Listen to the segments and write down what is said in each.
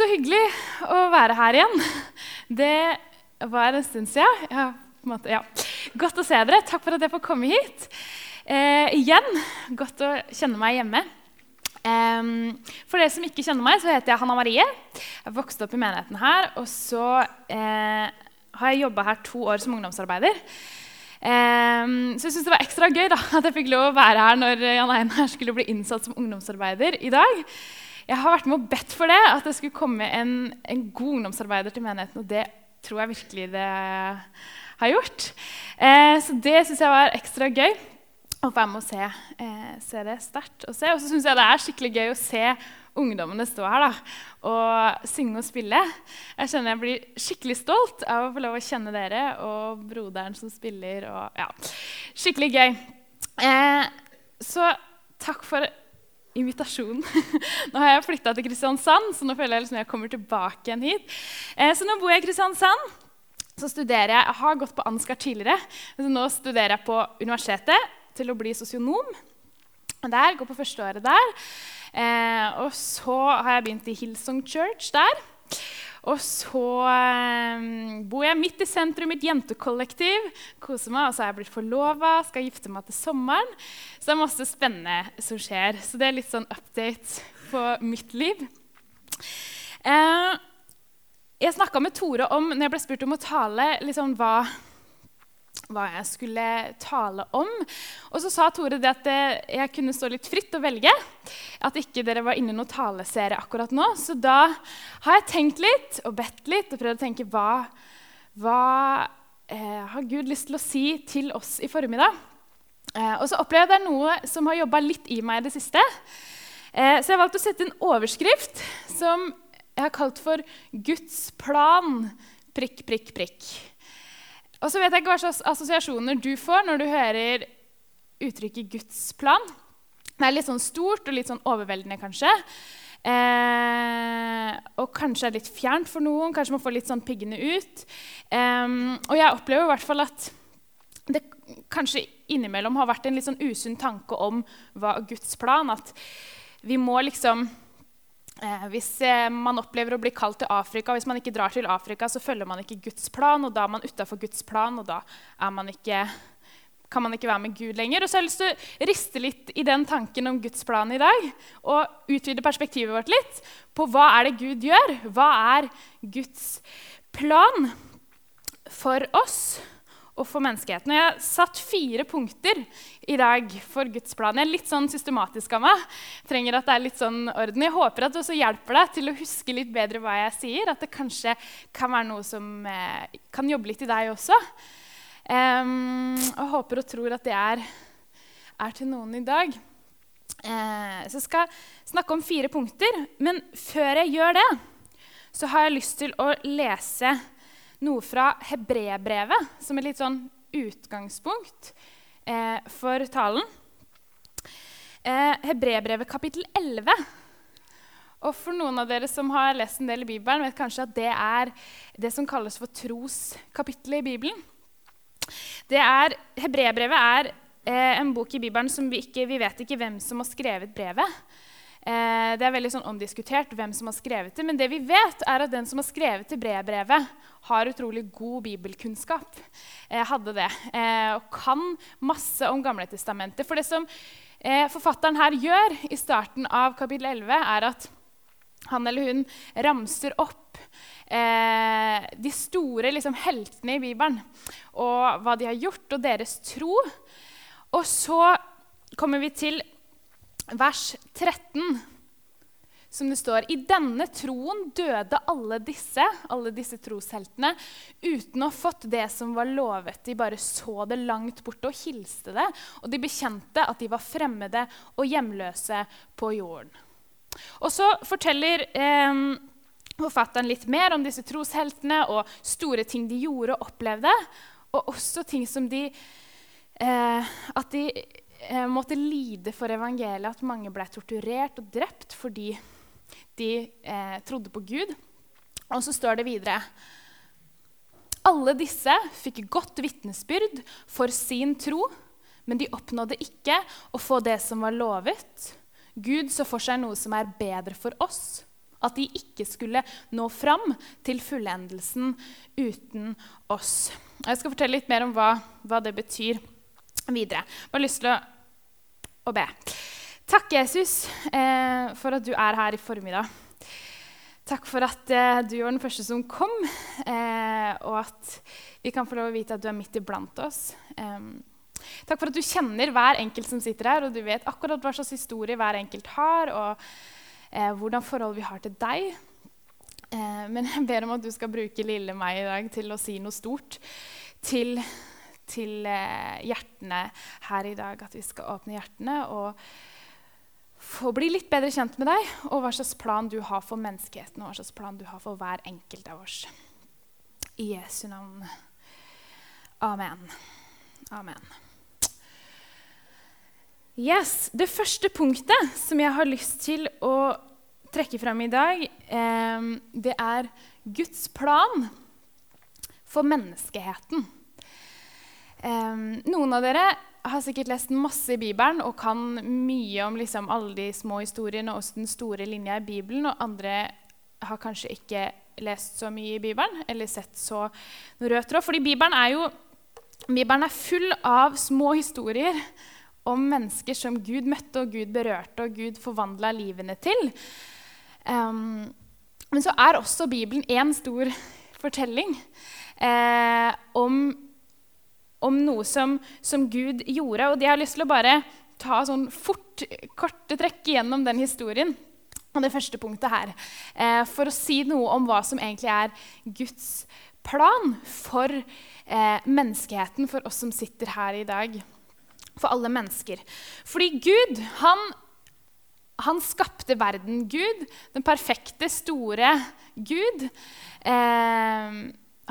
så hyggelig å være her igjen. Det var en stund siden. Ja, måte, ja. Godt å se dere. Takk for at jeg får komme hit. Eh, igjen, godt å kjenne meg hjemme. For dere som ikke kjenner meg, så heter jeg Hanna Marie. Jeg vokste opp i menigheten her. Og så eh, har jeg jobba her to år som ungdomsarbeider. Um, så jeg synes det var ekstra gøy da, at jeg fikk lov å være her når Jan Einar skulle bli innsatt som ungdomsarbeider i dag. Jeg har vært med og bedt for det, at det skulle komme en, en god ungdomsarbeider til menigheten. Og det tror jeg virkelig det har gjort. Eh, så det syns jeg var ekstra gøy. Og være med og se, eh, se det sterkt å. Og så syns jeg det er skikkelig gøy å se ungdommene stå her da, og synge og spille. Jeg kjenner jeg blir skikkelig stolt av å få lov å kjenne dere og broderen som spiller. Og, ja, skikkelig gøy. Eh, så takk for invitasjonen. nå har jeg flytta til Kristiansand, så nå føler jeg liksom jeg kommer tilbake igjen hit. Eh, så nå bor jeg i Kristiansand. Så studerer jeg, jeg har gått på Ansgar tidligere, så nå studerer jeg på universitetet til å bli sosionom. Der, Går på førsteåret der. Eh, og så har jeg begynt i Hillsong Church der. Og så eh, bor jeg midt i sentrum i et jentekollektiv. Koser meg, Og så har jeg blitt forlova, skal gifte meg til sommeren. Så det er masse spennende som skjer. Så det er litt sånn update på mitt liv. Eh, jeg snakka med Tore om når jeg ble spurt om å tale, liksom hva hva jeg skulle tale om. Og så sa Tore det at jeg kunne stå litt fritt og velge. At ikke dere var inne i noen taleserie akkurat nå. Så da har jeg tenkt litt og bedt litt og prøvd å tenke hva, hva eh, har Gud lyst til å si til oss i formiddag. Eh, og så opplever jeg noe som har jobba litt i meg i det siste. Eh, så jeg valgte å sette en overskrift som jeg har kalt for 'Guds plan'. Prikk, prikk, prikk. Og så vet jeg ikke hva slags assosiasjoner du får når du hører uttrykket Guds plan. Det er litt sånn stort og litt sånn overveldende, kanskje. Eh, og kanskje er litt fjernt for noen. Kanskje man får litt sånn piggende ut. Eh, og jeg opplever i hvert fall at det kanskje innimellom har vært en litt sånn usunn tanke om hva Guds plan At vi må liksom hvis eh, man opplever å bli kalt til Afrika, hvis man ikke drar til Afrika, så følger man ikke Guds plan, og da er man utafor Guds plan, og da man ikke, kan man ikke være med Gud lenger. Og så har jeg lyst til å riste litt i den tanken om Guds plan i dag, og utvide perspektivet vårt litt på hva er det Gud gjør? Hva er Guds plan for oss? Og for menneskeheten. Og Jeg har satt fire punkter i dag for Guds plan. Jeg er litt sånn systematisk av meg. Trenger at det er litt sånn orden. Jeg håper at det også hjelper deg til å huske litt bedre hva jeg sier. At det kanskje kan være noe som eh, kan jobbe litt i deg også. Um, og håper og tror at det er, er til noen i dag. Eh, så jeg skal snakke om fire punkter. Men før jeg gjør det, så har jeg lyst til å lese noe fra hebrebrevet som er litt sånn utgangspunkt eh, for talen. Eh, hebrebrevet kapittel 11. Og for noen av dere som har lest en del i Bibelen, vet kanskje at det er det som kalles for troskapittelet i Bibelen. Det er, hebrebrevet er eh, en bok i Bibelen som vi ikke vi vet ikke hvem som har skrevet brevet. Eh, det er veldig sånn omdiskutert hvem som har skrevet det. Men det vi vet, er at den som har skrevet til brevbrevet, har utrolig god bibelkunnskap. Eh, hadde det. Eh, og kan masse om Gamletestamentet. For det som eh, forfatteren her gjør i starten av kapittel 11, er at han eller hun ramser opp eh, de store liksom, heltene i Bibelen. Og hva de har gjort, og deres tro. Og så kommer vi til vers 13, som det står I denne troen døde alle disse, alle disse trosheltene, uten å ha fått det som var lovet. De bare så det langt borte og hilste det. Og de bekjente at de var fremmede og hjemløse på jorden. Og så forteller eh, forfatteren litt mer om disse trosheltene og store ting de gjorde og opplevde. Og også ting som de eh, At de eh, måtte lide for evangeliet, at mange ble torturert og drept fordi de eh, trodde på Gud. Og så står det videre Alle disse fikk godt vitnesbyrd for sin tro, men de oppnådde ikke å få det som var lovet. Gud så for seg noe som er bedre for oss, At de ikke skulle nå fram til fullendelsen uten oss. Jeg skal fortelle litt mer om hva, hva det betyr videre. Jeg har lyst til å, å be. Takk, Jesus, eh, for at du er her i formiddag. Takk for at eh, du var den første som kom, eh, og at vi kan få lov å vite at du er midt iblant oss. takk for at du kjenner hver enkelt som sitter her, og du vet akkurat hva slags historie hver enkelt har, og eh, hvordan forhold vi har til deg. Eh, men jeg ber om at du skal bruke lille meg i dag til å si noe stort til, til eh, hjertene her i dag. At vi skal åpne hjertene og få bli litt bedre kjent med deg og hva slags plan du har for menneskeheten og hva slags plan du har for hver enkelt av oss. I Jesu navn. Amen. Amen. Yes, Det første punktet som jeg har lyst til å trekke frem i dag, eh, det er Guds plan for menneskeheten. Eh, noen av dere har sikkert lest masse i Bibelen og kan mye om liksom alle de små historiene og den store linja i Bibelen. Og andre har kanskje ikke lest så mye i Bibelen eller sett så rød tråd. Fordi Bibelen er jo Bibelen er full av små historier om mennesker som Gud møtte og Gud berørte og Gud forvandla livene til. Um, men så er også Bibelen én stor fortelling eh, om om noe som, som, Gud gjorde. Og de har lyst til å bare ta sånn fort, korte trekk gjennom den historien. Og det første punktet her, eh, For å si noe om hva som egentlig er Guds plan for eh, menneskeheten, for oss som sitter her i dag. For alle mennesker. Fordi Gud, han, han skapte verden. Gud, den perfekte, store Gud. Eh,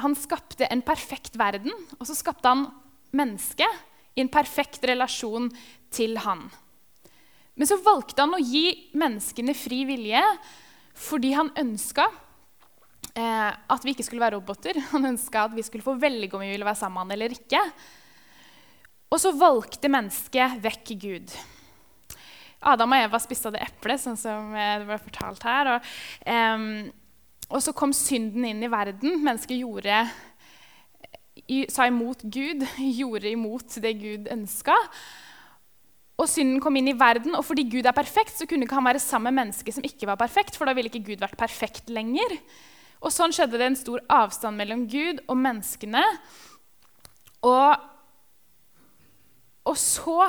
han skapte en perfekt verden, og så skapte han mennesket i en perfekt relasjon til han. Men så valgte han å gi menneskene fri vilje fordi han ønska eh, at vi ikke skulle være roboter. Han ønska at vi skulle få velge om vi ville være sammen eller ikke. Og så valgte mennesket vekk Gud. Adam og Eva spiste av det eplet, sånn som eh, det ble fortalt her. Og, eh, og så kom synden inn i verden. Mennesket gjorde, sa imot Gud, gjorde imot det Gud ønska. Og synden kom inn i verden, og fordi Gud er perfekt, så kunne ikke han være sammen med mennesket som ikke var perfekt, for da ville ikke Gud vært perfekt lenger. Og sånn skjedde det en stor avstand mellom Gud og menneskene. Og, og så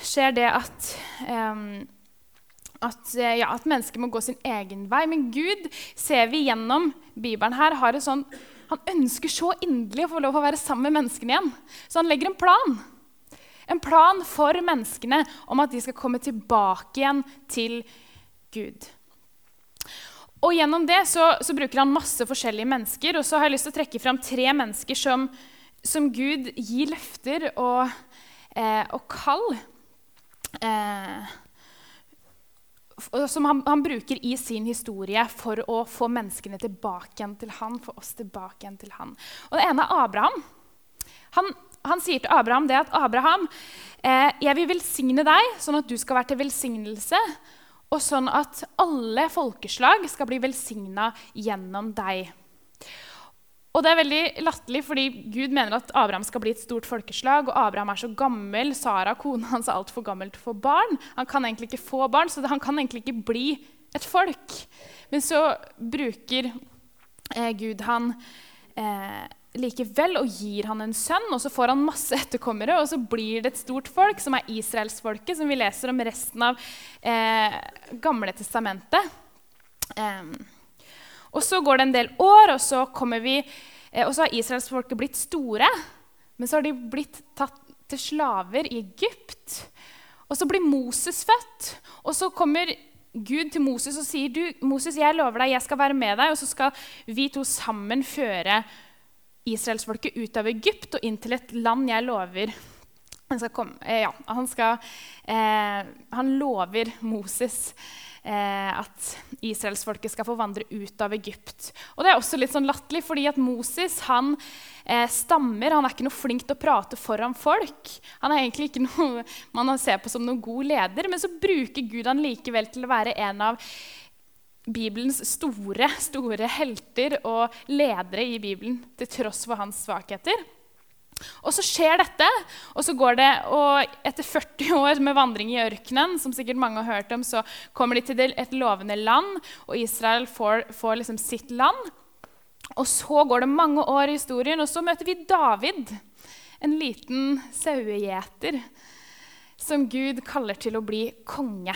skjer det at um, at, eh, ja, at, mennesker må gå sin egen vei. Men Gud ser vi gjennom Bibelen her, har et sånn, han ønsker så inderlig å få lov å være sammen med menneskene igjen. Så han legger en plan. En plan for menneskene om at de skal komme tilbake igjen til Gud. Og Gjennom det så, så bruker han masse forskjellige mennesker. Og så har jeg lyst til å trekke fram tre mennesker som, som Gud gir løfter og, eh, og kall. Eh, som han, han, bruker i sin historie for å få menneskene tilbake igjen til han, få oss tilbake igjen til han. Og Det ene er Abraham. Han, han sier til Abraham det at Abraham, eh, jeg vil velsigne deg sånn at du skal være til velsignelse, og sånn at alle folkeslag skal bli velsigna gjennom deg. Og det er veldig latterlig, fordi Gud mener at Abraham skal bli et stort folkeslag. Og Abraham er så gammel, Sara, kona hans, er altfor gammel til å få barn. Han kan egentlig ikke få barn, så han kan egentlig ikke bli et folk. Men så bruker eh, Gud han eh, likevel og gir han en sønn, og så får han masse etterkommere, og så blir det et stort folk, som er israelsfolket, som vi leser om resten av eh, Gamle testamentet. Eh, og Så går det en del år, og så, vi, eh, og så har israelsfolket blitt store. Men så har de blitt tatt til slaver i Egypt. Og så blir Moses født. Og så kommer Gud til Moses og sier du, Moses, jeg lover deg, jeg skal være med deg, og så skal vi to sammen føre israelsfolket ut av Egypt og inn til et land jeg lover. Han, skal komme, eh, ja, han, skal, eh, han lover Moses at israelsfolket skal få vandre ut av Egypt. Og Det er også litt sånn latterlig, fordi at Moses han eh, stammer. Han er ikke noe flink til å prate foran folk. Han er egentlig ikke noe man ser på som noen god leder, men så bruker Gud han likevel til å være en av Bibelens store, store helter og ledere i Bibelen, til tross for hans svakheter. Og så skjer dette, og så går det, og etter 40 år med vandring i ørkenen, som sikkert mange har hørt om, så kommer de til et lovende land, og Israel får, får liksom sitt land. Og så går det mange år i historien, og så møter vi David, en liten sauegjeter som Gud kaller til å bli konge.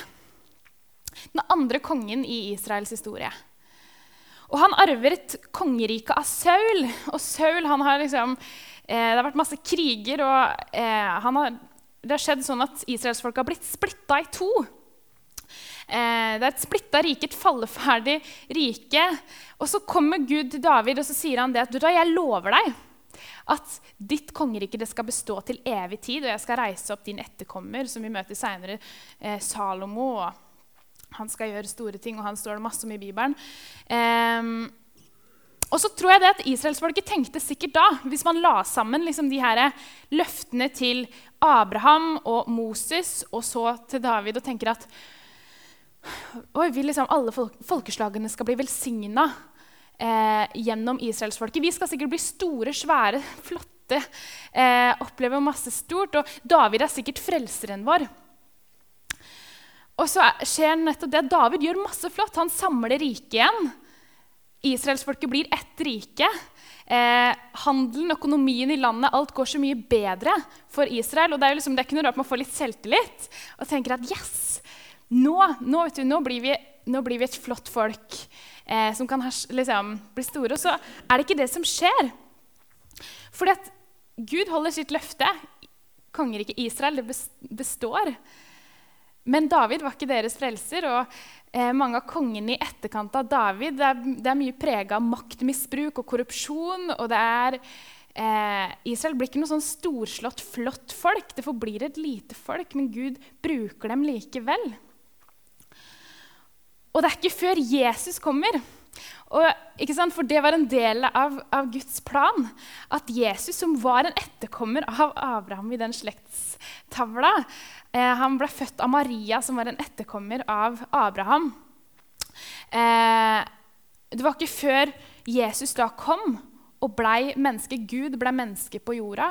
Den andre kongen i Israels historie. Og han arver et kongerike av Saul. Og Saul han har liksom det har vært masse kriger, og eh, har, det har skjedd sånn at israelsfolket har blitt splitta i to. Eh, det er et splitta rike, et falleferdig rike. Og så kommer Gud til David og så sier han det at da, jeg lover deg at ditt kongerike det skal bestå til evig tid, og jeg skal reise opp din etterkommer, som vi møter seinere, eh, Salomo. og Han skal gjøre store ting, og han står det masse om i Bibelen. Eh, og så tror jeg det at Israelsfolket tenkte sikkert da, hvis man la sammen liksom de her løftene til Abraham og Moses og så til David og tenker at oi, vi liksom alle folkeslagene skal bli velsigna eh, gjennom israelsfolket. Vi skal sikkert bli store, svære, flotte, eh, oppleve masse stort. Og David er sikkert frelseren vår. Og så skjer nettopp det. David gjør masse flott. Han samler riket igjen. Israelsfolket blir ett rike. Eh, handelen, økonomien i landet, alt går så mye bedre for Israel. og Det er jo liksom, det er ikke noe rart man får litt selvtillit og tenker at yes, nå, nå, du, nå, blir, vi, nå blir, vi, et flott folk eh, som kan liksom, bli store. Og så er det ikke det som skjer. Fordi at Gud holder sitt løfte. Kongeriket Israel det består. Men David var ikke deres frelser. og eh, Mange av kongene i etterkant av David det er, det er mye prega av maktmisbruk og korrupsjon. og er, eh, Israel blir ikke noe sånn storslått, flott folk. Det forblir et lite folk, men Gud bruker dem likevel. Og det er ikke før Jesus kommer og, For det var en del av, av, Guds plan. At Jesus, som var en etterkommer av Abraham i den slektstavla eh, Han ble født av Maria, som var en etterkommer av Abraham. Eh, det var ikke før Jesus da kom og blei menneske, Gud ble menneske på jorda,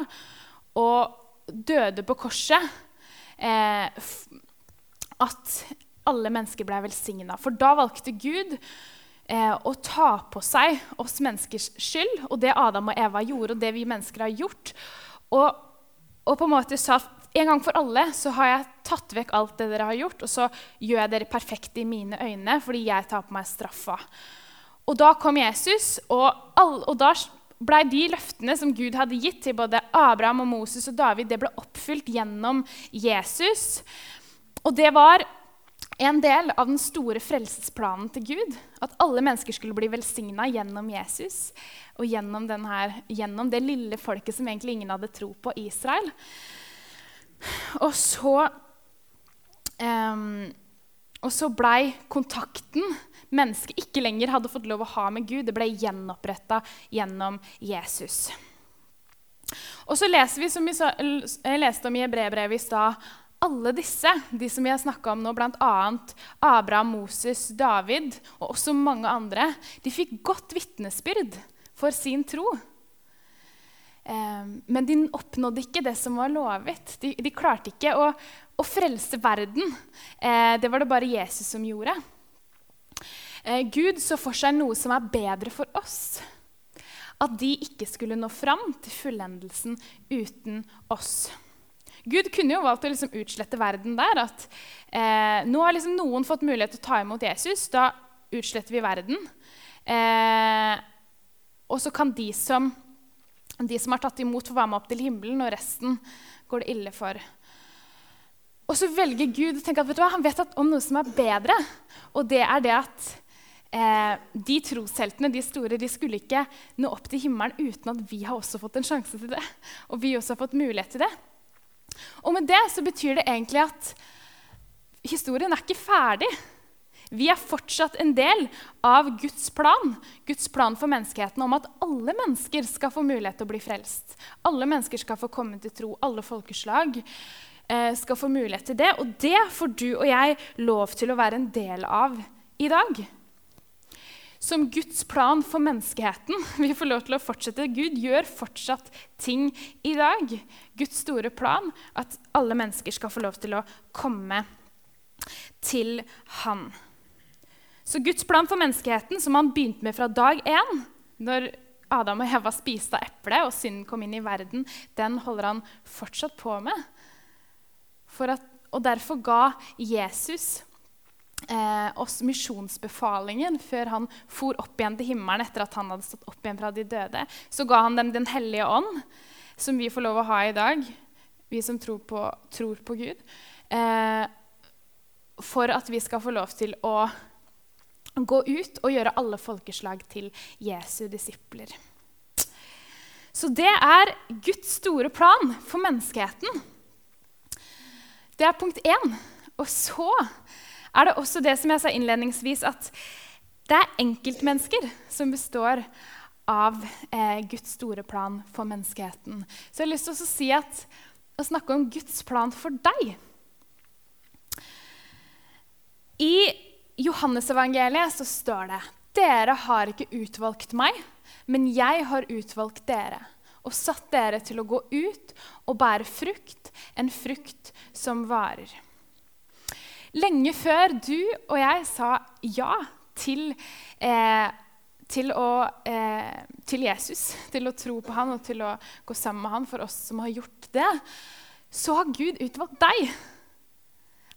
og døde på korset, eh, at alle mennesker ble velsigna. For da valgte Gud eh, å ta på seg oss menneskers skyld og det Adam og Eva gjorde, og det vi mennesker har gjort. Og, og på en måte sa en gang for alle så har jeg tatt vekk alt det dere har gjort, og så gjør jeg dere perfekte i mine øyne fordi jeg tar på meg straffa. Og da kom Jesus, og, all, og da blei de løftene som Gud hadde gitt til både Abraham og Moses og David, det ble oppfylt gjennom Jesus. Og det var en del av den store frelsesplanen til Gud. At alle mennesker skulle bli velsigna gjennom Jesus og gjennom, denne, gjennom, det lille folket som egentlig ingen hadde tro på, Israel. Og så um, så blei kontakten mennesket ikke lenger hadde fått lov å ha med Gud, det ble gjenoppretta gjennom Jesus. Og så leser vi, som vi leste om i brevbrevet i stad, alle disse, de som vi har snakka om nå, bl.a. Abraham, Moses, David og også mange andre, de fikk godt vitnesbyrd for sin tro. Eh, men de oppnådde ikke det som var lovet. De, de klarte ikke å, å frelse verden. Eh, det var det bare Jesus som gjorde. Eh, Gud så for seg noe som er bedre for oss. At de ikke skulle nå fram til fullendelsen uten oss. Gud kunne jo valgt å liksom utslette verden der. At eh, nå har liksom noen fått mulighet til å ta imot Jesus. Da utsletter vi verden. Eh, og så kan de som, de som har tatt imot, få være med opp til himmelen, og resten går det ille for. Og så velger Gud å tenke at vet hva, han vet om noe som er bedre. Og det er det at eh, de trosheltene, de store, de skulle ikke nå opp til himmelen uten at vi har også fått en sjanse til det. Og vi også har fått mulighet til det. Og med det så betyr det egentlig at historien er ikke ferdig. Vi er fortsatt en del av Guds plan Guds plan for menneskeheten om at alle mennesker skal få mulighet til å bli frelst. Alle mennesker skal få komme til tro. Alle folkeslag eh, skal få mulighet til det. Og det får du og jeg lov til å være en del av i dag. Som Guds plan for menneskeheten. Vi får lov til å fortsette. Gud gjør fortsatt ting i dag. Guds store plan, at alle mennesker skal få lov til å komme til Han. Så Guds plan for menneskeheten, som han begynte med fra dag én, når Adam og Eva spiste av eplet og synden kom inn i verden, den holder han fortsatt på med. At, og derfor ga Jesus oss misjonsbefalingen før han for opp igjen til himmelen etter at han hadde stått opp igjen fra de døde. Så ga han dem Den hellige ånd, som vi får lov å ha i dag, vi som tror på, tror på Gud, eh, for at vi skal få lov til å gå ut og gjøre alle folkeslag til Jesu disipler. Så det er Guds store plan for menneskeheten. Det er punkt én. Og så er det også det som jeg sa innledningsvis, at det er enkeltmennesker som består av eh, Guds store plan for menneskeheten. Så jeg har lyst til å si at, å snakke om Guds plan for deg. I Johannesevangeliet så står det dere har ikke utvalgt meg, men jeg har utvalgt dere og satt dere til å gå ut og bære frukt, en frukt som varer. Lenge før du og jeg sa ja til, eh, til, å, eh, til, Jesus, til å tro på han og til å gå sammen med han for oss som har gjort det, så har Gud utvalgt deg.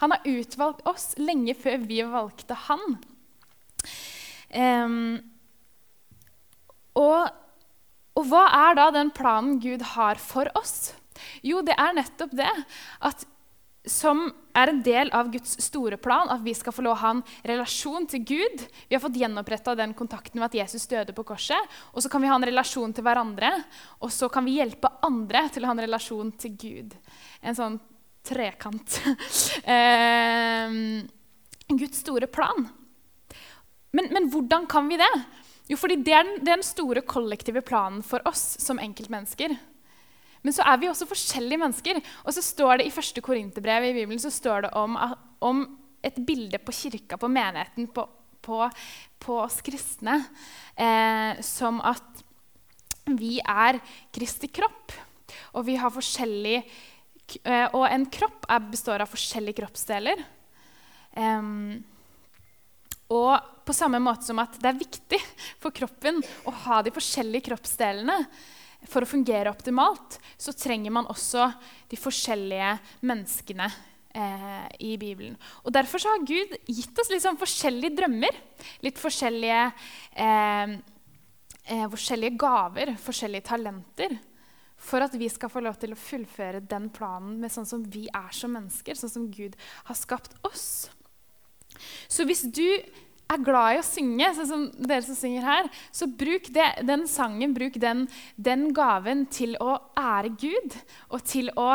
Han har utvalgt oss lenge før vi valgte han. Um, og, og, hva er da den planen Gud har for oss? Jo, det er nettopp det at som er en del av Guds store plan, at vi skal få lov å ha en relasjon til Gud. Vi har fått gjenoppretta den kontakten med at Jesus døde på korset. Og så kan vi ha en relasjon til hverandre, og så kan vi hjelpe andre til å ha en relasjon til Gud. En sånn trekant. eh, Guds store plan. Men, men, hvordan kan vi det? Jo, fordi det er, den, den store kollektive planen for oss som enkeltmennesker. Men så er vi også forskjellige mennesker. Og så står det i første Korinterbrev i Bibelen så står det om, om, et bilde på kirka, på menigheten, på, på, på oss kristne, eh, som at vi er Kristi kropp. Og vi har forskjellig Eh, og en kropp består av forskjellige kroppsdeler. Um, og på samme måte som at det er viktig for kroppen å ha de forskjellige kroppsdelene for å fungere optimalt, så trenger man også de forskjellige menneskene eh, i Bibelen. Og Derfor har Gud gitt oss litt sånn forskjellige drømmer. Litt forskjellige, eh, eh, forskjellige gaver, forskjellige talenter for at vi skal få lov til å fullføre den planen med sånn som vi er som mennesker, sånn som Gud har skapt oss. Så hvis du er glad i å synge, sånn som dere som synger her, så bruk det, den sangen, bruk den, den, gaven til å ære Gud og til å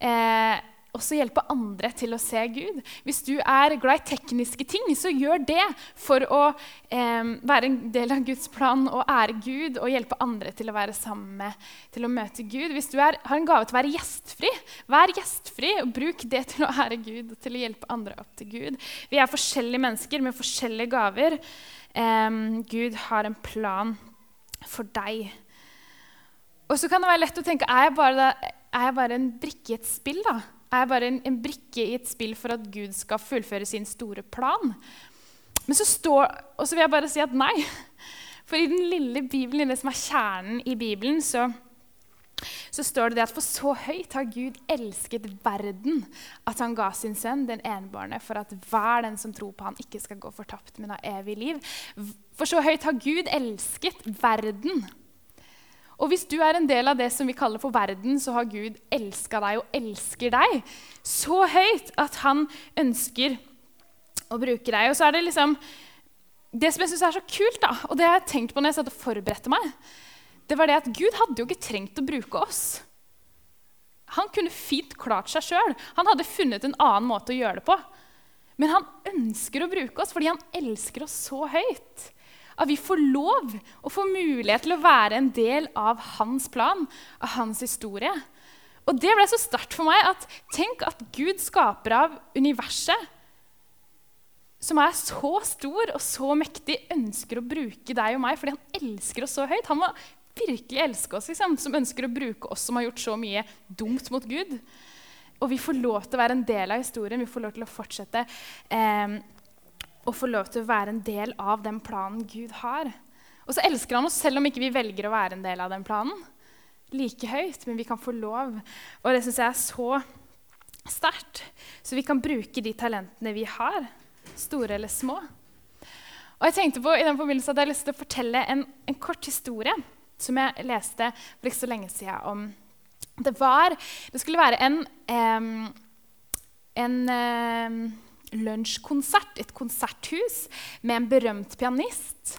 eh, også hjelpe andre til å se Gud. Hvis du er glad i tekniske ting, så gjør det for å eh, være en del av Guds plan og ære Gud og hjelpe andre til å være sammen med, til å møte Gud. Hvis du er, har en gave til å være gjestfri, vær gjestfri og bruk det til å ære Gud og til å hjelpe andre opp til Gud. Vi er forskjellige mennesker med forskjellige gaver. Eh, Gud har en plan for deg. Og så kan det være lett å tenke er jeg bare, er jeg bare en brikke i et spill. da? Er bare en, en, brikke i et spill for at Gud skal fullføre sin store plan. Men så står, Og så vil jeg bare si at nei. For i den lille Bibelen, i det som er kjernen i Bibelen, så, så står det det at for så høyt har Gud elsket verden at han ga sin sønn, den enbårne, for at hver den som tror på han ikke skal gå fortapt, men ha evig liv. For så høyt har Gud elsket verden. Og hvis du er en del av det som vi kaller for verden, så har Gud elska deg og elsker deg så høyt at han ønsker å bruke deg. Og så er det liksom Det som jeg syns er så kult, da, og det har jeg tenkt på når jeg satt og forberedte meg, det var det at Gud hadde jo ikke trengt å bruke oss. Han kunne fint klart seg sjøl. Han hadde funnet en annen måte å gjøre det på. Men han ønsker å bruke oss fordi han elsker oss så høyt. At vi får lov og får mulighet til å være en del av hans plan, av hans historie. Og det ble så sterkt for meg at tenk at Gud, skaper av universet, som er så stor og så mektig, ønsker å bruke deg og meg fordi han elsker oss så høyt. Han må virkelig elske oss, liksom, som ønsker å bruke oss som har gjort så mye dumt mot Gud. Og vi får lov til å være en del av historien. Vi får lov til å fortsette eh, og få lov til å være en del av den planen Gud har. Og så elsker han oss selv om ikke vi velger å være en del av den planen. Like høyt, men vi kan få lov. Og det syns jeg er så sterkt. Så vi kan bruke de talentene vi har, store eller små. Og jeg tenkte på i den forbindelse at jeg har lyst til å fortelle en, en kort historie som jeg leste for ikke så lenge siden om Det, var, det skulle være en, um, en um, lunsjkonsert, et konserthus, med en berømt pianist.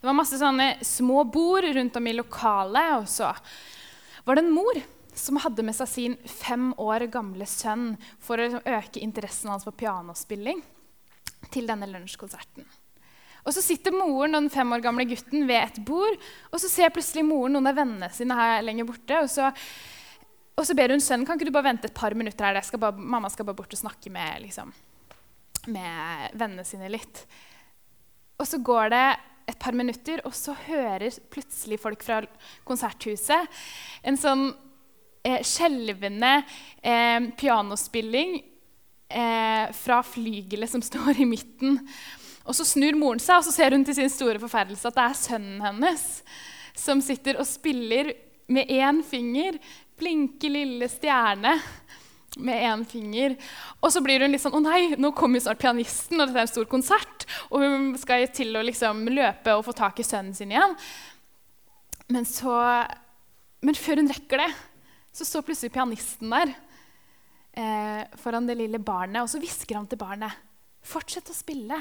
Det var masse sånne små bord rundt om i lokalet. Og så var det en mor som hadde med seg sin fem år gamle sønn for å øke interessen hans for pianospilling til denne lunsjkonserten. Og Så sitter moren og den fem år gamle gutten ved et bord, og så ser plutselig moren noen av vennene sine her lenger borte. og så og så ber hun sønnen kan ikke du bare vente et par minutter her, skal bare, mamma skal bare bort og snakke med, liksom, med vennene sine litt. Og så går det et par minutter, og så hører plutselig folk fra konserthuset en sånn eh, skjelvende eh, pianospilling eh, fra flygelet som står i midten. Og så snur moren seg, og så ser hun til sin store forferdelse at det er sønnen hennes som sitter og spiller med én finger blinke lille stjerne med én finger. Og så blir hun litt sånn Å nei, nå kommer jo snart pianisten, og dette er en stor konsert. Og hun skal til å liksom løpe og få tak i sønnen sin igjen. Men, så, men før hun rekker det, så står plutselig pianisten der eh, foran det lille barnet, og så hvisker han til barnet. Fortsett å spille.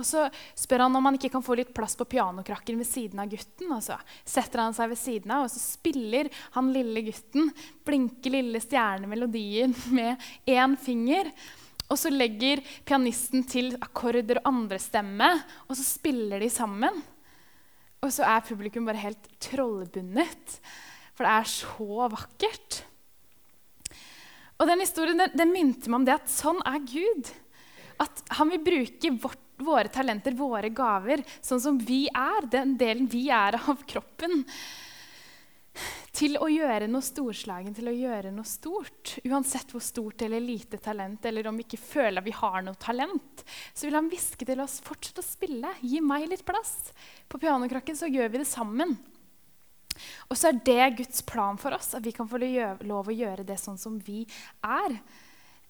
Og så spør han om han ikke kan få litt plass på pianokrakken ved siden av gutten. Og så setter han seg ved siden av, og så spiller han lille gutten blinke lille stjernemelodier med én finger. Og så legger pianisten til akkorder og andrestemme, og så spiller de sammen. Og så er publikum bare helt trollbundet, for det er så vakkert. Og den historien den, den minte meg om det at sånn er Gud. At han vil bruke vårt våre talenter, våre gaver, sånn som vi er, den delen vi er av kroppen, til å gjøre noe storslagen, til å gjøre noe stort. Uansett hvor stort eller lite talent, eller om vi ikke føler vi har noe talent, så vil han hviske til oss fortsett å spille. Gi meg litt plass. På pianokrakken så gjør vi det sammen. Og så er det Guds plan for oss, at vi kan få lov å gjøre det sånn som vi er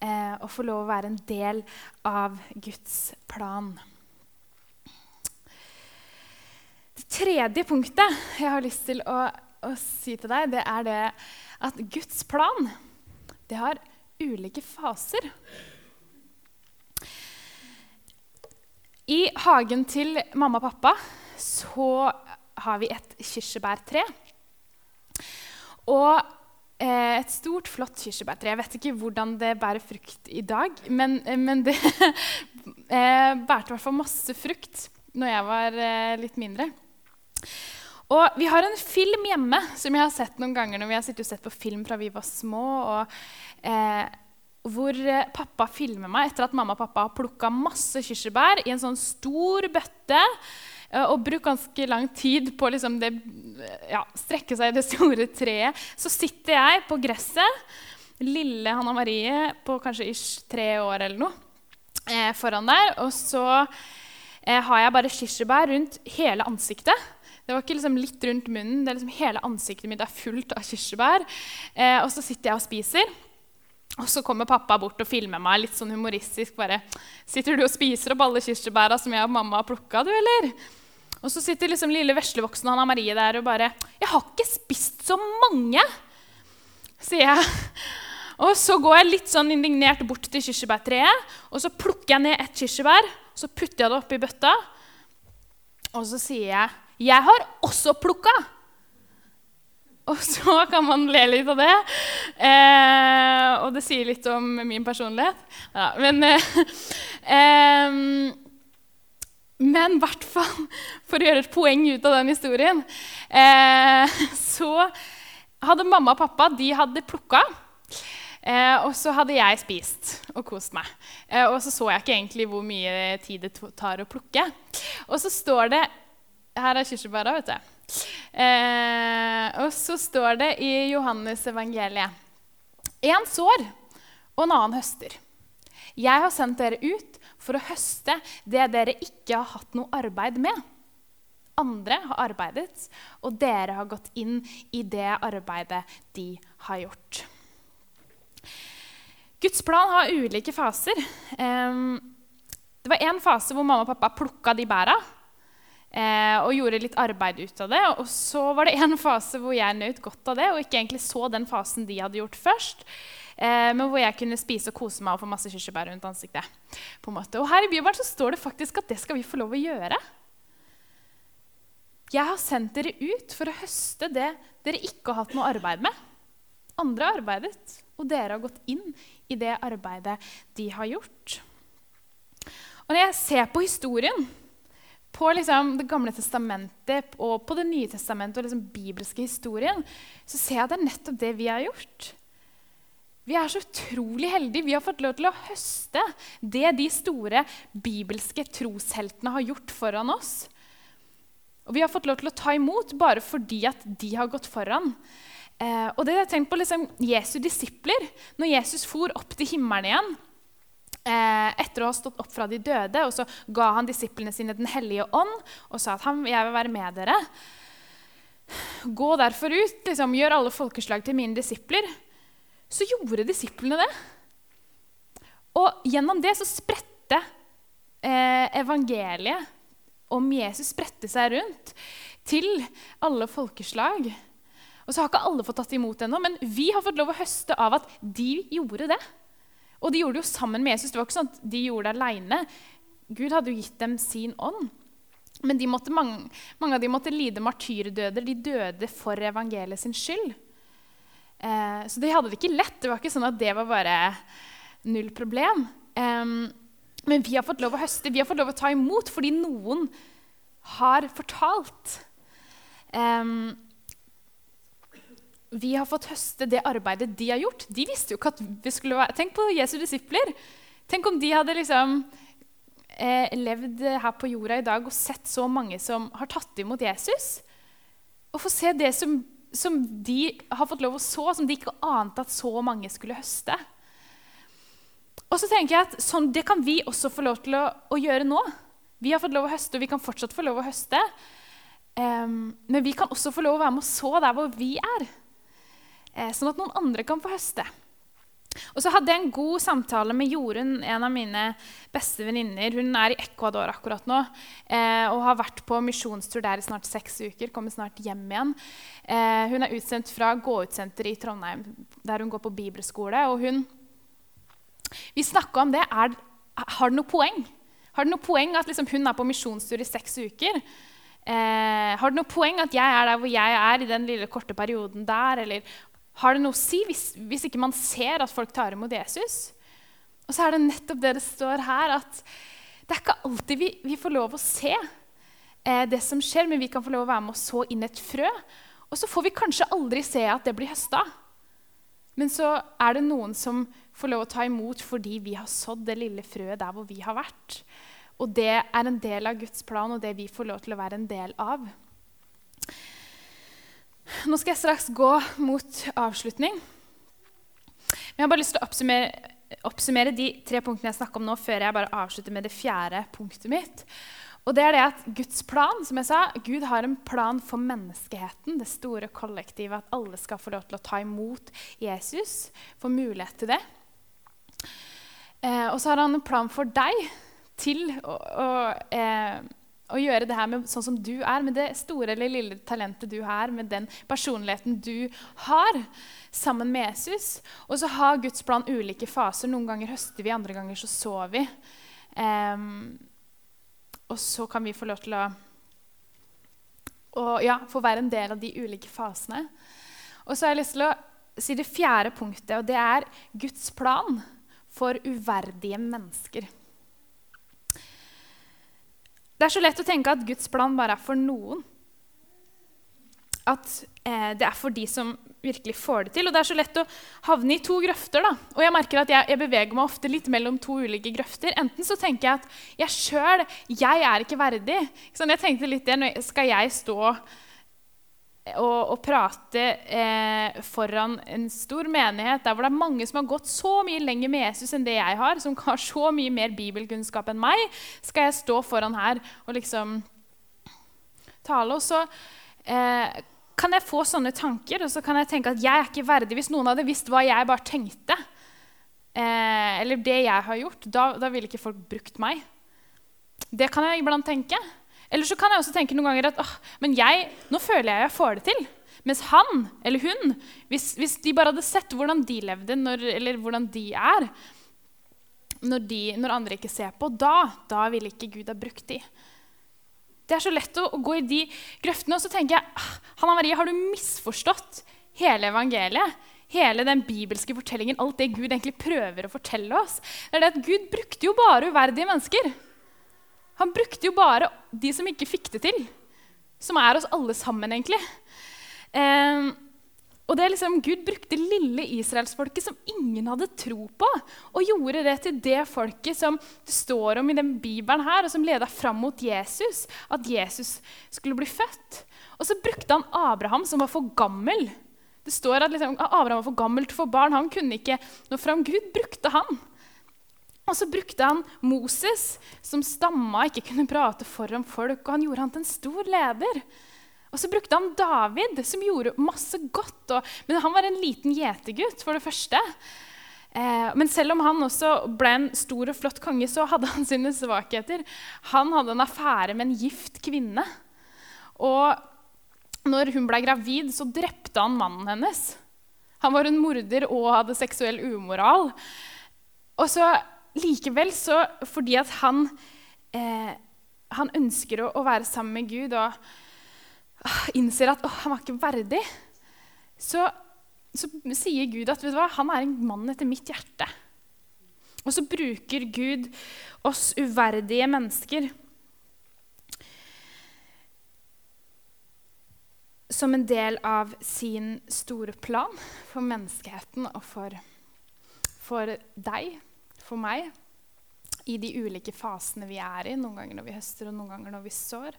eh, og få lov å være en del av Guds plan. Det tredje punktet jeg har lyst til å, å si til deg, det er det at Guds plan det har ulike faser. I hagen til mamma og pappa så har vi et kirsebærtre. Og et stort, flott kirsebærtre. Jeg vet ikke hvordan det bærer frukt i dag, men, eh, men det eh, bærte i hvert fall masse frukt når jeg var litt mindre. Og vi har en film hjemme som jeg har sett noen ganger når vi har sittet og sett på film fra vi var små. Og, eh, hvor pappa filmer meg etter at mamma og pappa har plukka masse kirsebær i en sånn stor bøtte Eh, og bruke ganske lang tid på liksom ja, strekke seg i det store treet. Så sitter jeg på gresset, lille Hanna Marie på kanskje ish tre år eller noe, eh, foran der. Og så eh, har jeg bare kirsebær rundt hele ansiktet. Det var ikke liksom litt rundt munnen, det er liksom hele ansiktet mitt er fullt av kirsebær. Eh, og så sitter jeg og spiser. Og så kommer pappa bort og filmer meg litt sånn humoristisk. bare, 'Sitter du og spiser opp alle kirsebæra som jeg og mamma har plukka, du, eller?' Og så sitter liksom lille veslevoksen Hanna Marie der og bare 'Jeg har ikke spist så mange', sier jeg. Og så går jeg litt sånn indignert bort til kirsebærtreet, og så plukker jeg ned et kirsebær, så putter jeg det oppi bøtta, og så sier jeg 'Jeg har også plukka'. Og så kan man le litt av det. Eh, og det sier litt om min personlighet. Ja, men eh, eh, men i hvert fall, for å gjøre et poeng ut av den historien, eh, så hadde mamma og pappa de hadde plukka. Eh, og så hadde jeg spist og kost meg. Eh, og så så jeg ikke egentlig hvor mye tid det tar å plukke. Og så står det Her er kirsebæra, vet du. Eh, og så står det i Johannes evangeliet Én sår, og en annen høster. Jeg har sendt dere ut for å høste det dere ikke har hatt noe arbeid med. Andre har arbeidet, og dere har gått inn i det arbeidet de har gjort. Guds plan har ulike faser. Det var en fase hvor mamma og pappa plukka de bæra eh, og gjorde litt arbeid ut av det. Og så var det en fase hvor jeg nøt godt av det og ikke egentlig så den fasen de hadde gjort først. Eh, men hvor jeg kunne spise og kose meg og få masse kirsebær rundt ansiktet. på en måte. Og her i Bibelen så står det faktisk at det skal vi få lov å gjøre. Jeg har sendt dere ut for å høste det dere ikke har hatt noe arbeid med. Andre har arbeidet, og dere har gått inn i det arbeidet de har gjort. Og Når jeg ser på historien, på liksom Det gamle testamentet og på Det nye testamentet og liksom bibelske historien, så ser jeg at det er nettopp det vi har gjort. Vi er så utrolig heldige. Vi har fått lov til å høste det de store bibelske trosheltene har gjort foran oss. Og vi har fått lov til å ta imot bare fordi at de har gått foran. Eh, og det jeg tenkt på liksom, Jesu disipler, når Jesus for opp til himmelen igjen eh, etter å ha stått opp fra de døde, og så ga han disiplene sine Den hellige ånd og sa at han, jeg vil være med dere. Gå derfor ut, liksom, gjør alle folkeslag til mine disipler. Så gjorde disiplene det. Og gjennom det så spredte eh, evangeliet om Jesus spredte seg rundt til alle folkeslag. Og så har ikke alle fått tatt imot ennå, men vi har fått lov å høste av at de gjorde det. Og de gjorde det jo sammen med Jesus. Det var ikke sånn at de gjorde det aleine. Gud hadde jo gitt dem sin ånd. Men måtte, mange, mange, av dem måtte lide martyrdøder. De døde for evangeliet sin skyld. Eh, så de hadde det ikke lett. Det var ikke sånn at det var bare null problem. Eh, men vi har fått lov å høste, vi har fått lov å ta imot fordi noen har fortalt. Eh, vi har fått høste det arbeidet de har gjort. De visste jo ikke at vi skulle være Tenk på Jesu disipler. Tenk om de hadde liksom eh, levd her på jorda i dag og sett så mange som har tatt imot Jesus. Og få se det som, som de har fått lov å så, som de ikke ante at så mange skulle høste. Og så tenker jeg at sånn, Det kan vi også få lov til å, å, gjøre nå. Vi har fått lov å høste, og vi kan fortsatt få lov å høste. Um, men vi kan også få lov å være med og så der hvor vi er eh, sånn at noen andre kan få høste. Og så hadde jeg en god samtale med Jorunn, en av mine beste venninner. Hun er i Ecuador akkurat nå eh, og har vært på misjonstur der i snart seks uker. Kommer snart hjem igjen. Eh, hun er utsendt fra Gå-ut-senteret i Trondheim, der hun går på bibelskole. og hun, Vi snakka om det. Er, har det noe poeng? Har det noe poeng at liksom, hun er på misjonstur i seks uker? Eh, har det noe poeng at jeg er der hvor jeg er i den lille korte perioden der? Eller har det noe å si hvis, hvis, ikke man ser at folk tar imot Jesus? Og så er det nettopp det det står her, at det er ikke alltid vi, vi får lov å se eh, det som skjer, men vi kan få lov å være med og så inn et frø. Og så får vi kanskje aldri se at det blir høsta. Men så er det noen som får lov å ta imot fordi vi har sådd det lille frøet der hvor vi har vært. Og det er en del av Guds plan, og det vi får lov til å være en del av. Nå skal jeg straks gå mot avslutning. Men jeg har bare lyst til å oppsummere, oppsummere de tre punktene jeg snakker om nå, før jeg bare avslutter med det fjerde punktet mitt. Og det er det at Guds plan, som jeg sa, Gud har en plan for menneskeheten, det store kollektivet, at alle skal få lov til å ta imot Jesus, få mulighet til det. Eh, og så har han en plan for deg til å, å eh, å gjøre det her med sånn som du er, med det store eller lille talentet du har, med den personligheten du har, sammen med Jesus. Og så har Guds plan ulike faser. Noen ganger høster vi, andre ganger så sover vi. Um, og så kan vi få lov til å, å ja, få være en del av de ulike fasene. Og så har jeg lyst til å si det fjerde punktet, og det er Guds plan for uverdige mennesker. Det er så lett å tenke at Guds plan bare er for noen. At eh, det er for de som virkelig får det til. Og det er så lett å havne i to grøfter. da. Og jeg merker at jeg, jeg beveger meg ofte litt mellom to ulike grøfter. Enten så tenker jeg at jeg sjøl, jeg er ikke verdig. Sånn, jeg tenkte litt det, Skal jeg stå og, å prate eh, foran en stor menighet der hvor det er mange som har gått så mye lenger med Jesus enn det jeg har, som har så mye mer bibelkunnskap enn meg, skal jeg stå foran her og liksom tale? Og så eh, kan jeg få sånne tanker, og så kan jeg tenke at jeg er ikke verdig. Hvis noen hadde visst hva jeg bare tenkte, eh, eller det jeg har gjort, da, da ville ikke folk brukt meg. Det kan jeg iblant tenke. Eller så kan jeg også tenke noen ganger at åh, men jeg, nå føler jeg jeg får det til. Mens han eller hun, hvis, hvis de bare hadde sett hvordan de levde, når, eller hvordan de er når, de, når, andre ikke ser på, da, da ville ikke Gud ha brukt de. Det er så lett å, gå i de grøftene. Og så tenker jeg Hanna Marie, har du misforstått hele evangeliet? Hele den bibelske fortellingen, alt det Gud egentlig prøver å fortelle oss? Det er det at Gud brukte jo bare uverdige mennesker. Han brukte jo bare de som ikke fikk det til. Som er oss alle sammen, egentlig. Eh, og det er liksom, Gud brukte lille israelsfolket som ingen hadde tro på, og gjorde det til det folket som det står om i den bibelen her, og som leda fram mot Jesus, at Jesus skulle bli født. Og så brukte han Abraham, som var for gammel. Det står at liksom, Abraham var for gammel til å få barn. Han kunne ikke nå fram. Gud brukte han. Og så brukte han Moses, som stamma ikke kunne prate foran folk. Og han gjorde han til en stor leder. Og så brukte han David, som gjorde masse godt. Og, men han var en liten gjetergutt, for det første. Eh, men selv om han også ble en stor og flott konge, så hadde han sine svakheter. Han hadde en affære med en gift kvinne. Og når hun ble gravid, så drepte han mannen hennes. Han var en morder og hadde seksuell umoral. Og så likevel, så fordi at han, eh, han ønsker å, å, være sammen med Gud og innser at oh, han var ikke verdig, så, så sier Gud at hva, han er en mann etter mitt hjerte. Og så bruker Gud oss uverdige mennesker som en del av sin store plan for menneskeheten og for, for deg, for meg, i de ulike fasene vi er i, noen ganger når vi høster, og noen ganger når vi sår.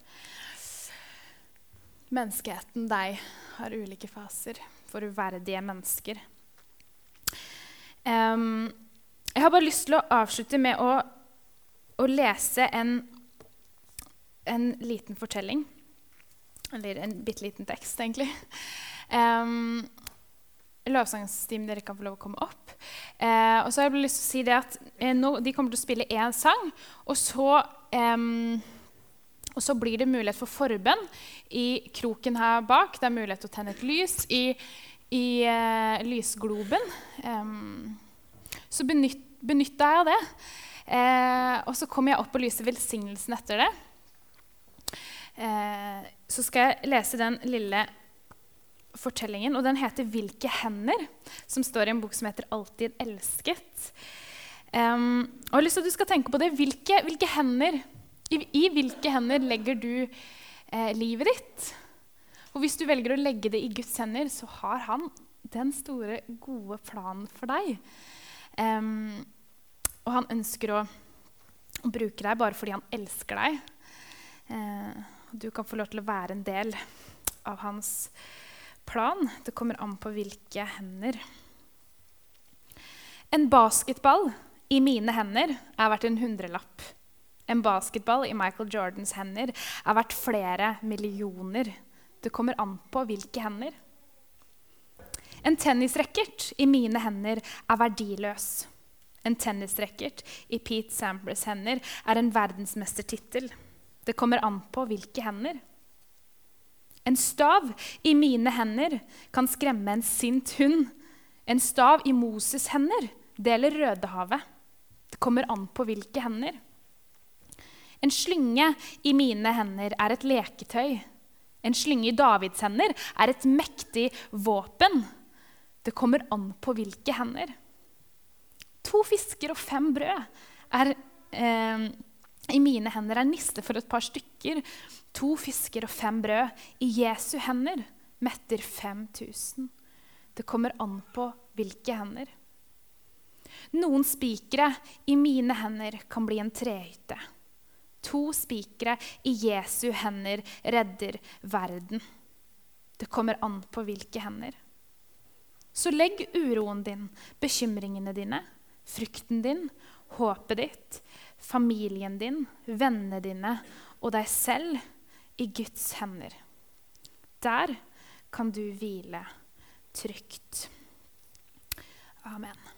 Menneskeheten, deg, har ulike faser for uverdige mennesker. Um, jeg har bare lyst til å avslutte med å, å lese en, en, liten fortelling. Eller en bitte liten tekst, egentlig. Um, Lovsangstimen dere kan få lov å komme opp. Eh, og så har jeg lyst til å si det at eh, nå, De kommer til å spille én sang, og så eh, og så blir det mulighet for forbønn i kroken her bak. Det er mulighet til å tenne et lys i, i uh, lysgloben. Så benytt, deg av det. Uh, og så kommer jeg opp og lyser velsignelsen etter det. Uh, så skal jeg lese den lille fortellingen, og den heter 'Hvilke hender', som står i en bok som heter 'Alltid elsket'. Um, og jeg har lyst til at du skal tenke på det. Hvilke, hvilke hender i, I, hvilke hender legger du eh, livet ditt? Og hvis du velger å legge det i Guds hender, så har han den store, gode planen for deg. Um, og han ønsker å, bruke deg bare fordi han elsker deg. Uh, du kan få lov til å være en del av hans plan. Det kommer an på hvilke hender. En basketball i mine hender er verdt en hundrelapp. En basketball i Michael Jordans hender er verdt flere millioner. Det kommer an på hvilke hender. En tennisracket i mine hender er verdiløs. En tennisracket i Pete Sampras hender er en verdensmestertittel. Det kommer an på hvilke hender. En stav i mine hender kan skremme en sint hund. En stav i Moses' hender deler Rødehavet. Det kommer an på hvilke hender. En slynge i mine hender er et leketøy. En slynge i Davids hender er et mektig våpen. Det kommer an på hvilke hender. To fisker og fem brød er, eh, i mine hender er niste for et par stykker. To fisker og fem brød i Jesu hender metter 5000. Det kommer an på hvilke hender. Noen spikere i mine hender kan bli en trehytte. To spikere i Jesu hender redder verden. Det kommer an på hvilke hender. Så legg uroen din, bekymringene dine, frykten din, håpet ditt, familien din, vennene dine og deg selv i Guds hender. Der kan du hvile trygt. Amen.